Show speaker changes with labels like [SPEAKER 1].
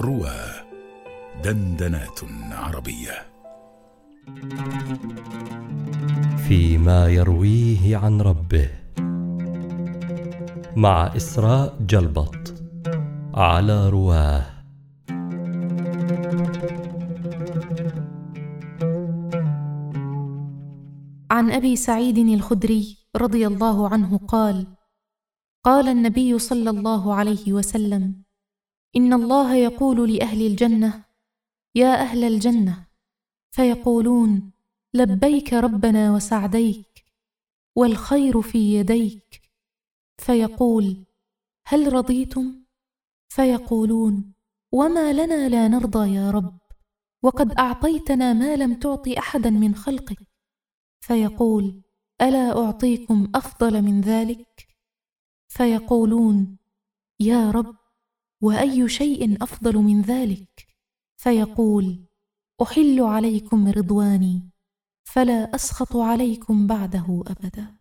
[SPEAKER 1] روى دندنات عربية.
[SPEAKER 2] فيما يرويه عن ربه. مع إسراء جلبط على رواه.
[SPEAKER 3] عن أبي سعيد الخدري رضي الله عنه قال قال النبي صلى الله عليه وسلم إن الله يقول لأهل الجنة يا أهل الجنة فيقولون لبيك ربنا وسعديك والخير في يديك. فيقول هل رضيتم؟ فيقولون وما لنا لا نرضى يا رب وقد أعطيتنا ما لم تعط أحدا من خلقك. فيقول ألا أعطيكم أفضل من ذلك؟ فيقولون يا رب. وأي شيء أفضل من ذلك؟ فيقول أحل عليكم رضواني فلا أسخط عليكم بعده أبدا.